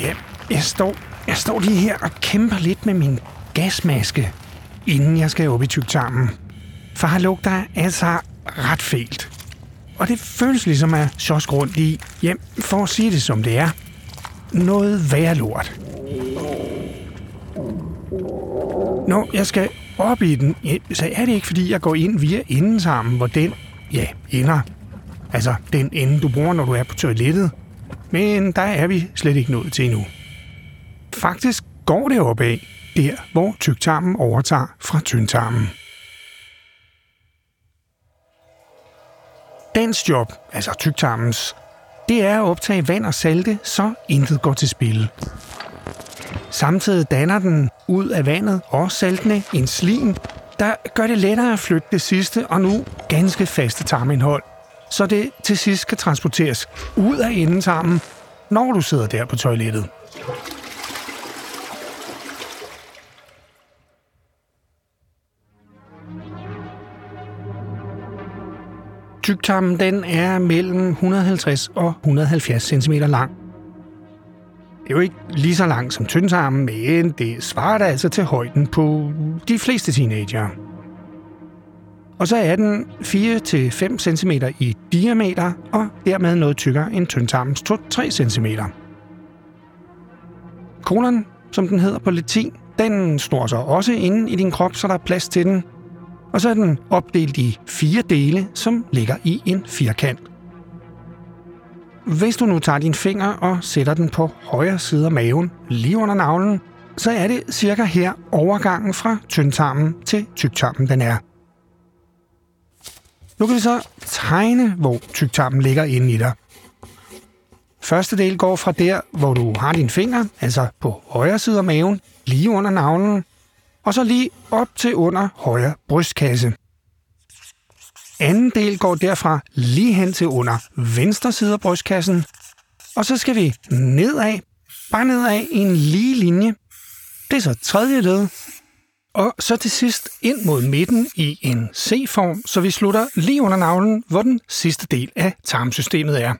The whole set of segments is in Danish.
Ja, jeg står, jeg står lige her og kæmper lidt med min gasmaske, inden jeg skal op i tyktarmen. For her lugter altså ret fælt. Og det føles ligesom at sjosk rundt i, hjem for at sige det som det er, noget værre lort. Når jeg skal op i den, så er det ikke fordi, jeg går ind via endetarmen, hvor den, ja, ender. Altså den ende, du bruger, når du er på toilettet. Men der er vi slet ikke nået til endnu. Faktisk går det opad, der hvor tyktarmen overtager fra tyndtarmen. Dens job, altså tyktarmens, det er at optage vand og salte, så intet går til spil. Samtidig danner den ud af vandet og saltene en slim, der gør det lettere at flytte det sidste og nu ganske faste tarmindhold, så det til sidst kan transporteres ud af endetarmen, når du sidder der på toilettet. Tyktarmen den er mellem 150 og 170 cm lang. Det er jo ikke lige så langt som tyndtarmen, men det svarer da altså til højden på de fleste teenager. Og så er den 4-5 cm i diameter, og dermed noget tykkere end tyndtarmens 2-3 cm. Kolon, som den hedder på latin, den står så også inde i din krop, så der er plads til den. Og så er den opdelt i fire dele, som ligger i en firkant. Hvis du nu tager din finger og sætter den på højre side af maven, lige under navlen, så er det cirka her overgangen fra tyndtarmen til tyktarmen den er. Nu kan vi så tegne, hvor tyktarmen ligger inde i dig. Første del går fra der, hvor du har din finger, altså på højre side af maven, lige under navlen, og så lige op til under højre brystkasse. Anden del går derfra lige hen til under venstre side af brystkassen, og så skal vi nedad, bare nedad i en lige linje. Det er så tredje led, og så til sidst ind mod midten i en C-form, så vi slutter lige under navlen, hvor den sidste del af tarmsystemet er.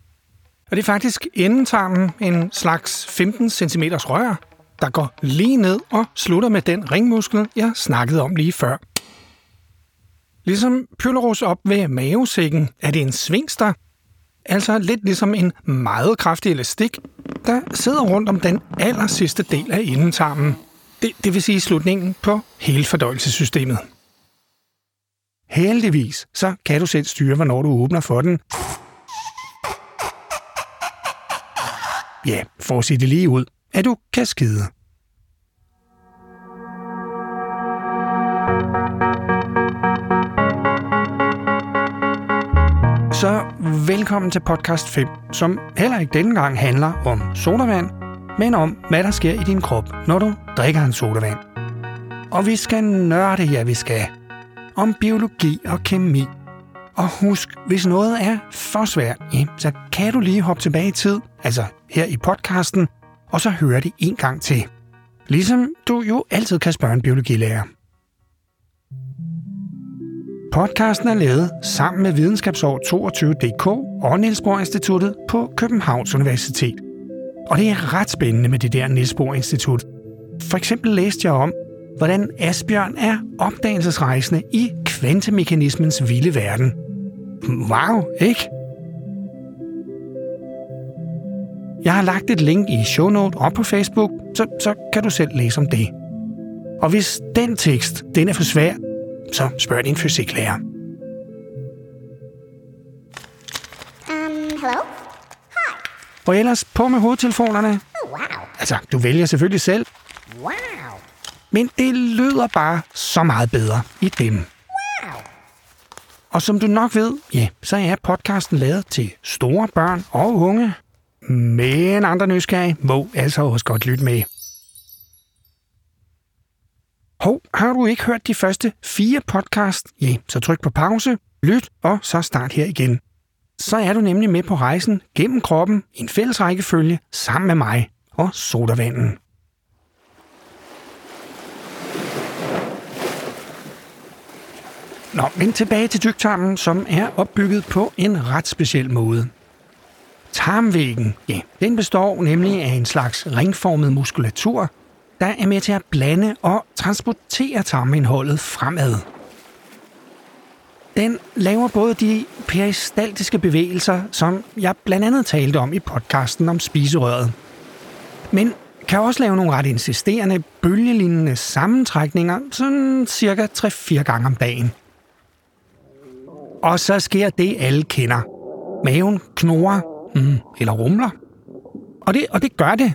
Og det er faktisk endetarmen, en slags 15 cm rør, der går lige ned og slutter med den ringmuskel, jeg snakkede om lige før. Ligesom Pylorus op ved mavesækken er det en svingster, altså lidt ligesom en meget kraftig elastik, der sidder rundt om den aller sidste del af endetarmen. Det, det vil sige slutningen på hele fordøjelsessystemet. Heldigvis så kan du selv styre, hvornår du åbner for den. Ja, for at sige det lige ud, at du kan skide. Så velkommen til podcast 5, som heller ikke denne gang handler om sodavand, men om, hvad der sker i din krop, når du drikker en sodavand. Og vi skal nørde, ja vi skal. Om biologi og kemi. Og husk, hvis noget er for svært, ja, så kan du lige hoppe tilbage i tid, altså her i podcasten, og så høre det en gang til. Ligesom du jo altid kan spørge en biologilærer. Podcasten er lavet sammen med Videnskabsår 22.dk og Niels Bohr Instituttet på Københavns Universitet. Og det er ret spændende med det der Niels Bohr Institut. For eksempel læste jeg om, hvordan Asbjørn er opdagelsesrejsende i kvantemekanismens vilde verden. Wow, ikke? Jeg har lagt et link i shownote op på Facebook, så, så kan du selv læse om det. Og hvis den tekst den er for svær, så spørg din fysiklærer. Og ellers på med hovedtelefonerne. Wow. Altså, du vælger selvfølgelig selv, Wow. men det lyder bare så meget bedre i dem. Wow. Og som du nok ved, ja, så er podcasten lavet til store børn og unge. Men andre nysgerrige må altså også godt lytte med. Hov, har du ikke hørt de første fire podcast? Ja, så tryk på pause, lyt og så start her igen. Så er du nemlig med på rejsen gennem kroppen i en fælles rækkefølge sammen med mig og sodavanden. Nå, men tilbage til tyktarmen, som er opbygget på en ret speciel måde. Tarmvæggen, ja, den består nemlig af en slags ringformet muskulatur, der er med til at blande og transportere tarmindholdet fremad. Den laver både de peristaltiske bevægelser, som jeg blandt andet talte om i podcasten om spiserøret. Men kan også lave nogle ret insisterende, bølgelignende sammentrækninger, sådan cirka 3-4 gange om dagen. Og så sker det, alle kender. Maven knurrer, mm, eller rumler. Og det, og det gør det,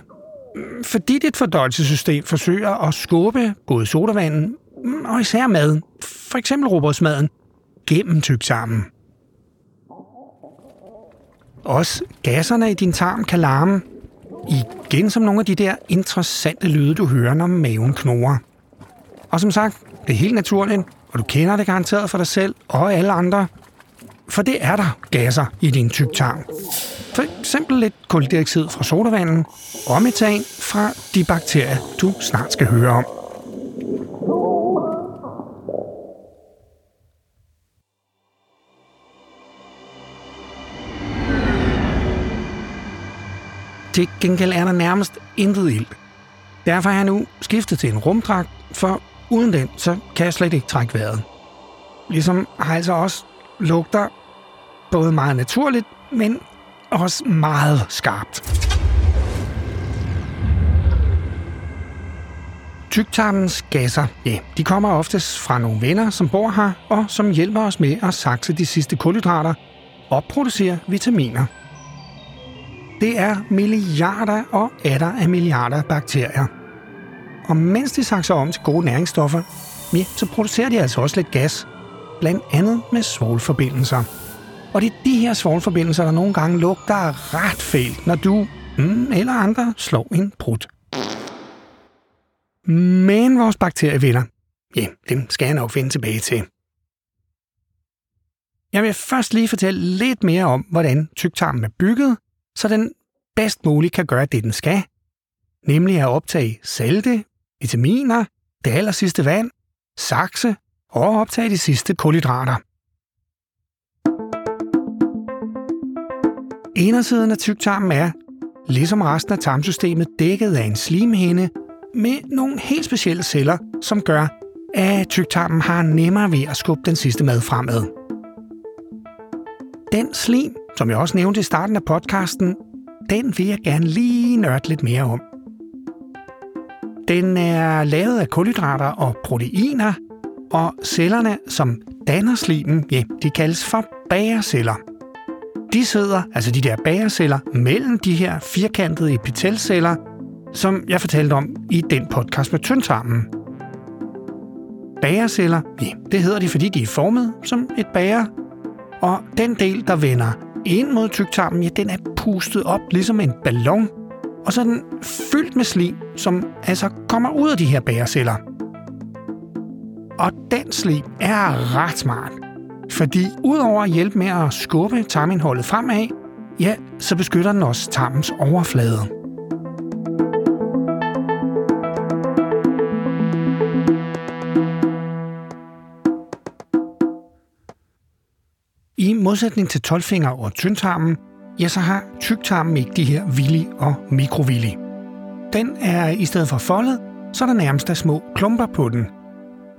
mm, fordi dit fordøjelsessystem forsøger at skubbe både sodavanden mm, og især maden, for eksempel robotsmaden, gennem tyktarmen. Også gasserne i din tarm kan larme, igen som nogle af de der interessante lyde, du hører, når maven knurrer. Og som sagt, det er helt naturligt, og du kender det garanteret for dig selv og alle andre. For det er der gasser i din tyktarm. For eksempel lidt koldioxid fra sodavanden og metan fra de bakterier, du snart skal høre om. Til gengæld er der nærmest intet ild. Derfor har jeg nu skiftet til en rumdragt, for uden den, så kan jeg slet ikke trække vejret. Ligesom har altså også lugter både meget naturligt, men også meget skarpt. Tygtarmens gasser, ja, de kommer oftest fra nogle venner, som bor her, og som hjælper os med at sakse de sidste kulhydrater og producere vitaminer. Det er milliarder og atter af milliarder af bakterier. Og mens de sakser om til gode næringsstoffer, ja, så producerer de altså også lidt gas, blandt andet med svovlforbindelser. Og det er de her svovlforbindelser, der nogle gange lugter ret fælt, når du mm, eller andre slår en brud. Men vores bakterievenner, ja, dem skal jeg nok finde tilbage til. Jeg vil først lige fortælle lidt mere om, hvordan tyktarmen er bygget, så den bedst muligt kan gøre det, den skal, nemlig at optage salte, vitaminer, det aller sidste vand, sakse og optage de sidste kulhydrater. Indersiden af tyktarmen er, ligesom resten af tarmsystemet, dækket af en slimhinde med nogle helt specielle celler, som gør, at tyktarmen har nemmere ved at skubbe den sidste mad fremad. Den slim, som jeg også nævnte i starten af podcasten, den vil jeg gerne lige nørde lidt mere om. Den er lavet af kulhydrater og proteiner, og cellerne, som danner slimen, ja, de kaldes for bagerceller. De sidder, altså de der bagerceller, mellem de her firkantede epitelceller, som jeg fortalte om i den podcast med tyndtarmen. Bagerceller, ja, det hedder de, fordi de er formet som et bager. Og den del, der vender ind mod tyktarmen, ja, den er pustet op ligesom en ballon, og så er den fyldt med slim, som altså kommer ud af de her bæreceller. Og den slim er ret smart, fordi udover at hjælpe med at skubbe tarmindholdet fremad, ja, så beskytter den også tarmens overflade. Modsætning til 12 og tyndtarmen, ja, så har tyktarmen ikke de her villi og mikrovilli. Den er i stedet for foldet, så der nærmest er små klumper på den.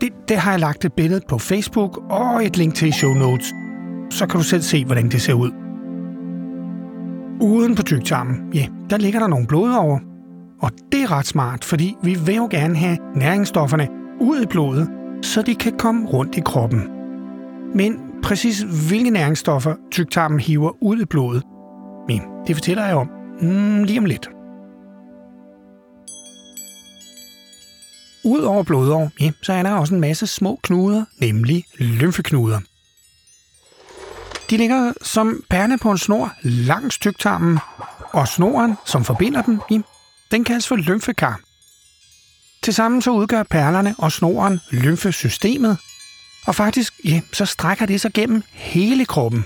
Det, det har jeg lagt et billede på Facebook og et link til i show notes. Så kan du selv se, hvordan det ser ud. Uden på tyktarmen, ja, der ligger der nogle blodårer. Og det er ret smart, fordi vi vil jo gerne have næringsstofferne ud i blodet, så de kan komme rundt i kroppen. Men præcis hvilke næringsstoffer tyktarmen hiver ud i blodet, men det fortæller jeg om mm, lige om lidt. Udover blodår, ja, så er der også en masse små knuder, nemlig lymfeknuder. De ligger som pærne på en snor langs tyktarmen, og snoren, som forbinder dem, ja, den kaldes for lymfekar. Tilsammen så udgør perlerne og snoren lymfesystemet, og faktisk, ja, så strækker det sig gennem hele kroppen.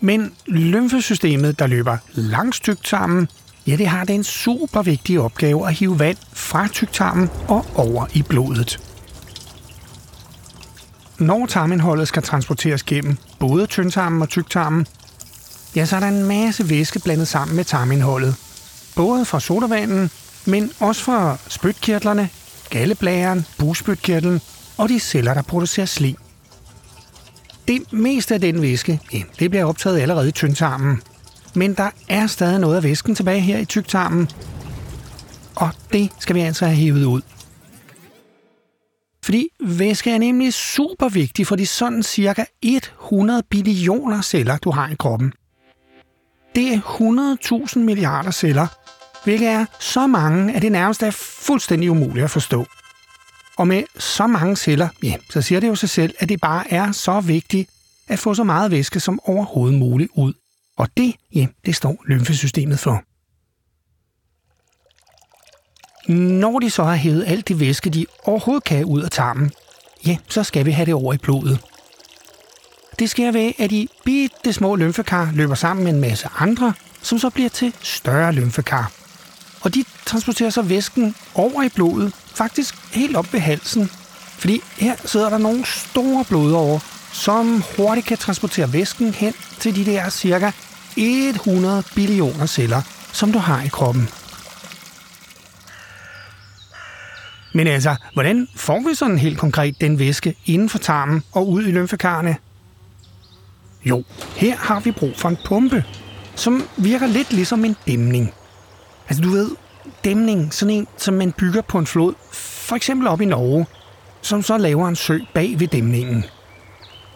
Men lymfesystemet, der løber langs tyktarmen, ja, det har den super vigtige opgave at hive vand fra tyktarmen og over i blodet. Når tarmindholdet skal transporteres gennem både tyndtarmen og tyktarmen, ja, så er der en masse væske blandet sammen med tarmindholdet. Både fra sodavanden, men også fra spytkirtlerne, galleblæren, bugspytkirtlen og de celler, der producerer slim. Det meste af den væske, ja, det bliver optaget allerede i tyndtarmen. Men der er stadig noget af væsken tilbage her i tyktarmen, og det skal vi altså have hævet ud. Fordi væske er nemlig super vigtig for de sådan cirka 100 billioner celler, du har i kroppen. Det er 100.000 milliarder celler, hvilket er så mange, at det nærmest er fuldstændig umuligt at forstå. Og med så mange celler, ja, så siger det jo sig selv, at det bare er så vigtigt at få så meget væske som overhovedet muligt ud. Og det, ja, det står lymfesystemet for. Når de så har hævet alt det væske, de overhovedet kan ud af tarmen, ja, så skal vi have det over i blodet. Det sker ved, at de bitte små lymfekar løber sammen med en masse andre, som så bliver til større lymfekar. Og de transporterer så væsken over i blodet, faktisk helt op ved halsen. Fordi her sidder der nogle store blodårer, som hurtigt kan transportere væsken hen til de der cirka 100 billioner celler, som du har i kroppen. Men altså, hvordan får vi sådan helt konkret den væske inden for tarmen og ud i lymfekarne? Jo, her har vi brug for en pumpe, som virker lidt ligesom en dæmning. Altså du ved, dæmning, sådan en, som man bygger på en flod, for eksempel op i Norge, som så laver en sø bag ved dæmningen.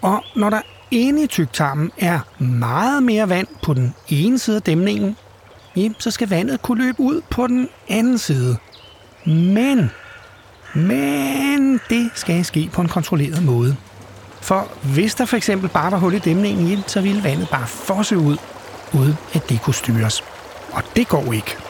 Og når der inde i tyktarmen er meget mere vand på den ene side af dæmningen, ja, så skal vandet kunne løbe ud på den anden side. Men, men det skal ske på en kontrolleret måde. For hvis der for eksempel bare var hul i dæmningen, så ville vandet bare fosse ud, uden at det kunne styres. Og det går ikke.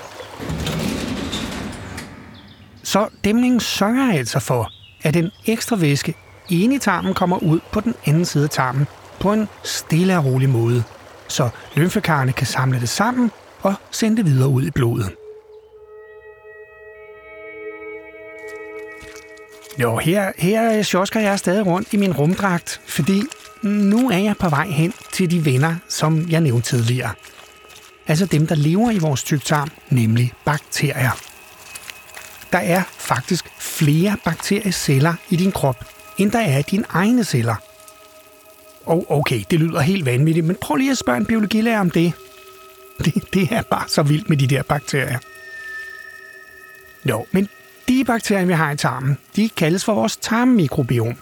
Så dæmningen sørger altså for, at den ekstra væske inde i tarmen kommer ud på den anden side af tarmen på en stille og rolig måde, så lymfekarrene kan samle det sammen og sende det videre ud i blodet. Jo, her, her sjosker jeg stadig rundt i min rumdragt, fordi nu er jeg på vej hen til de venner, som jeg nævnte tidligere. Altså dem, der lever i vores tyktarm, nemlig bakterier. Der er faktisk flere bakterieceller i din krop, end der er i dine egne celler. Og okay, det lyder helt vanvittigt, men prøv lige at spørge en biologilærer om det. det. Det er bare så vildt med de der bakterier. Jo, men de bakterier, vi har i tarmen, de kaldes for vores tarmmikrobiom.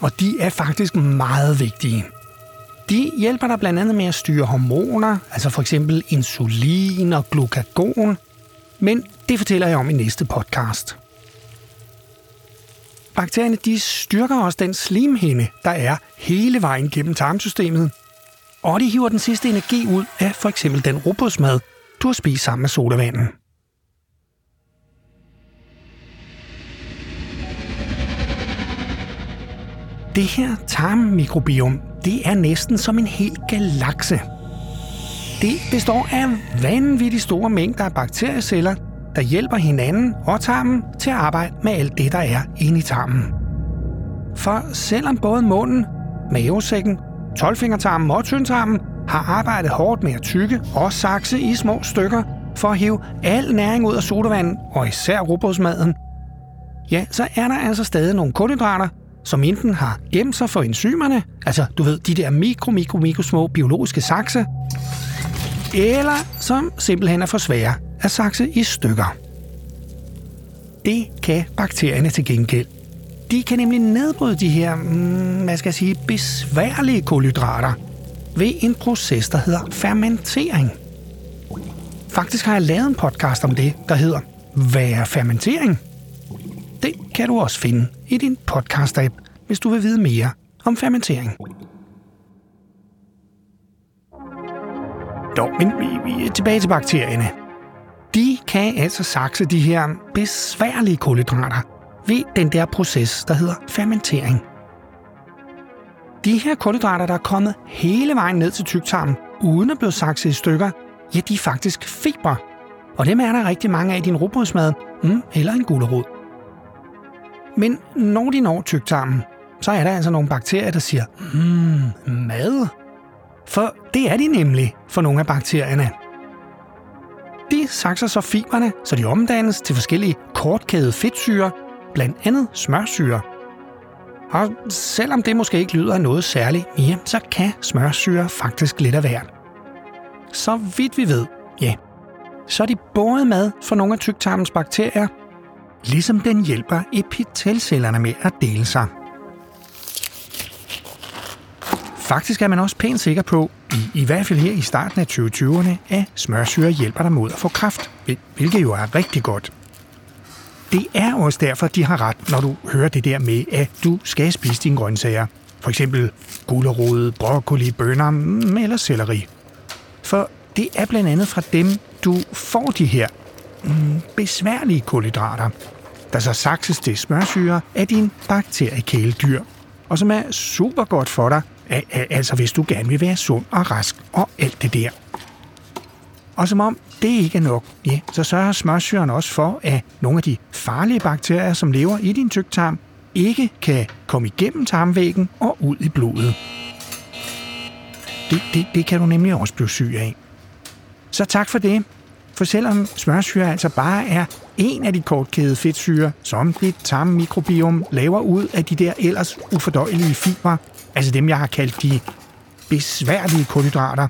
Og de er faktisk meget vigtige. De hjælper dig blandt andet med at styre hormoner, altså for eksempel insulin og glukagon, men det fortæller jeg om i næste podcast. Bakterierne de styrker også den slimhinde, der er hele vejen gennem tarmsystemet. Og de hiver den sidste energi ud af for eksempel den robotsmad, du har spist sammen med sodavanden. Det her tarmmikrobiom, det er næsten som en hel galakse. Det består af vanvittigt store mængder af bakterieceller, der hjælper hinanden og tarmen til at arbejde med alt det, der er inde i tarmen. For selvom både munden, mavesækken, tolvfingertarmen og tyndtarmen har arbejdet hårdt med at tykke og sakse i små stykker for at hive al næring ud af sodavanden og især robotsmaden, ja, så er der altså stadig nogle kulhydrater, som enten har gemt sig for enzymerne, altså du ved, de der mikro, mikro, mikro små biologiske sakse, eller som simpelthen er for svære at sakse i stykker. Det kan bakterierne til gengæld. De kan nemlig nedbryde de her, mm, hvad skal jeg sige, besværlige kulhydrater ved en proces, der hedder fermentering. Faktisk har jeg lavet en podcast om det, der hedder Hvad er fermentering? Kan du også finde i din podcast-app, hvis du vil vide mere om fermentering. Dog, men vi, vi er tilbage til bakterierne. De kan altså sakse de her besværlige kulhydrater ved den der proces, der hedder fermentering. De her kulhydrater, der er kommet hele vejen ned til tyktarmen, uden at blive sakset i stykker, ja, de er faktisk fiber. Og dem er der rigtig mange af i din robrødsmad, mm, eller en gulerod. Men når de når tygtarmen, så er der altså nogle bakterier, der siger, mm, mad? For det er de nemlig for nogle af bakterierne. De sakser så fiberne, så de omdannes til forskellige kortkædede fedtsyre, blandt andet smørsyre. Og selvom det måske ikke lyder af noget særligt, ja, så kan smørsyre faktisk lidt af hvert. Så vidt vi ved, ja, så er de både mad for nogle af tyktarmens bakterier, ligesom den hjælper epitelcellerne med at dele sig. Faktisk er man også pænt sikker på, i, i hvert fald her i starten af 2020'erne, at smørsyre hjælper dig mod at få kraft, hvilket jo er rigtig godt. Det er også derfor, de har ret, når du hører det der med, at du skal spise dine grøntsager. For eksempel gulerod, broccoli, bønner mm, eller selleri. For det er blandt andet fra dem, du får de her mm, besværlige kulhydrater, der så sakses til smørsyre af din bakteriekæledyr, og som er super godt for dig, altså hvis du gerne vil være sund og rask og alt det der. Og som om det ikke er nok, ja, så sørger smørsyren også for, at nogle af de farlige bakterier, som lever i din tyktarm, ikke kan komme igennem tarmvæggen og ud i blodet. Det, det, det kan du nemlig også blive syg af. Så tak for det. For selvom smørsyre altså bare er en af de kortkædede fedtsyre, som dit tarmmikrobiom laver ud af de der ellers ufordøjelige fibre, altså dem, jeg har kaldt de besværlige kulhydrater,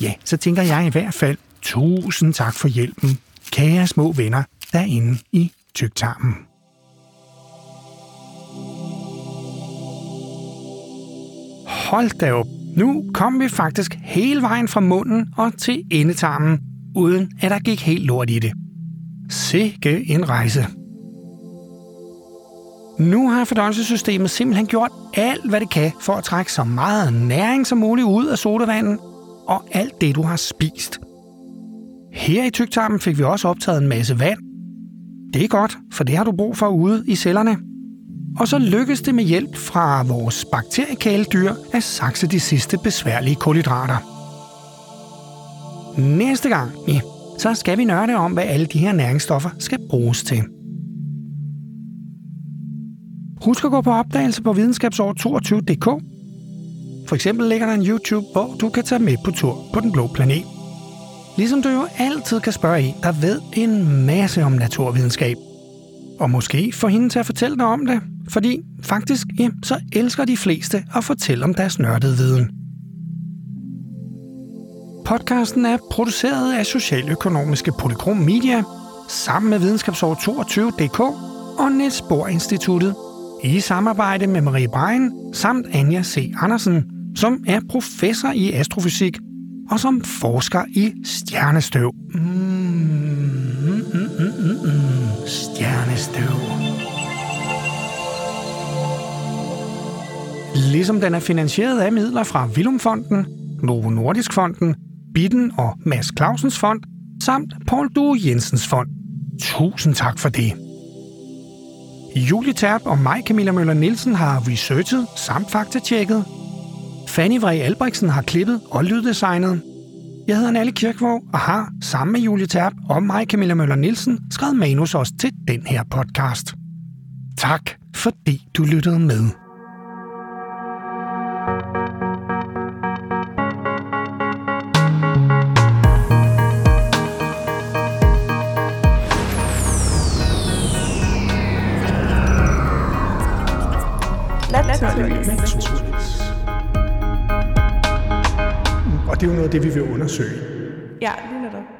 ja, så tænker jeg i hvert fald, tusind tak for hjælpen, kære små venner derinde i tyktarmen. Hold da op. Nu kom vi faktisk hele vejen fra munden og til endetarmen, uden at der gik helt lort i det. Sikke en rejse. Nu har fordøjelsessystemet simpelthen gjort alt, hvad det kan for at trække så meget næring som muligt ud af sodavanden og alt det, du har spist. Her i tygtarmen fik vi også optaget en masse vand. Det er godt, for det har du brug for ude i cellerne. Og så lykkes det med hjælp fra vores bakteriekæledyr at sakse de sidste besværlige kulhydrater. Næste gang, ja, så skal vi nørde om, hvad alle de her næringsstoffer skal bruges til. Husk at gå på opdagelse på videnskabsår22.dk. For eksempel ligger der en YouTube, hvor du kan tage med på tur på den blå planet. Ligesom du jo altid kan spørge en, der ved en masse om naturvidenskab. Og måske få hende til at fortælle dig om det, fordi faktisk, ja, så elsker de fleste at fortælle om deres nørdede viden. Podcasten er produceret af Socialøkonomiske Polygrom Media, sammen med Videnskabsår 22.dk og Niels Bohr Instituttet, i samarbejde med Marie Brein samt Anja C. Andersen, som er professor i astrofysik og som forsker i stjernestøv. Mm, mm, mm, mm, mm, stjernestøv. Ligesom den er finansieret af midler fra Vilumfonden, Novo Nordisk Fonden, Bitten og Mads Clausens Fond, samt Paul Due Jensens Fond. Tusind tak for det. Julie Terp og mig, Camilla Møller Nielsen, har researchet samt faktatjekket Fanny Vrej Albrechtsen har klippet og lyddesignet. Jeg hedder Nalle Kirkvåg og har, sammen med Julie Terp og mig, Camilla Møller Nielsen, skrevet manus også til den her podcast. Tak, fordi du lyttede med. Naturligvis. Og det er jo noget af det, vi vil undersøge. Ja, lige netop.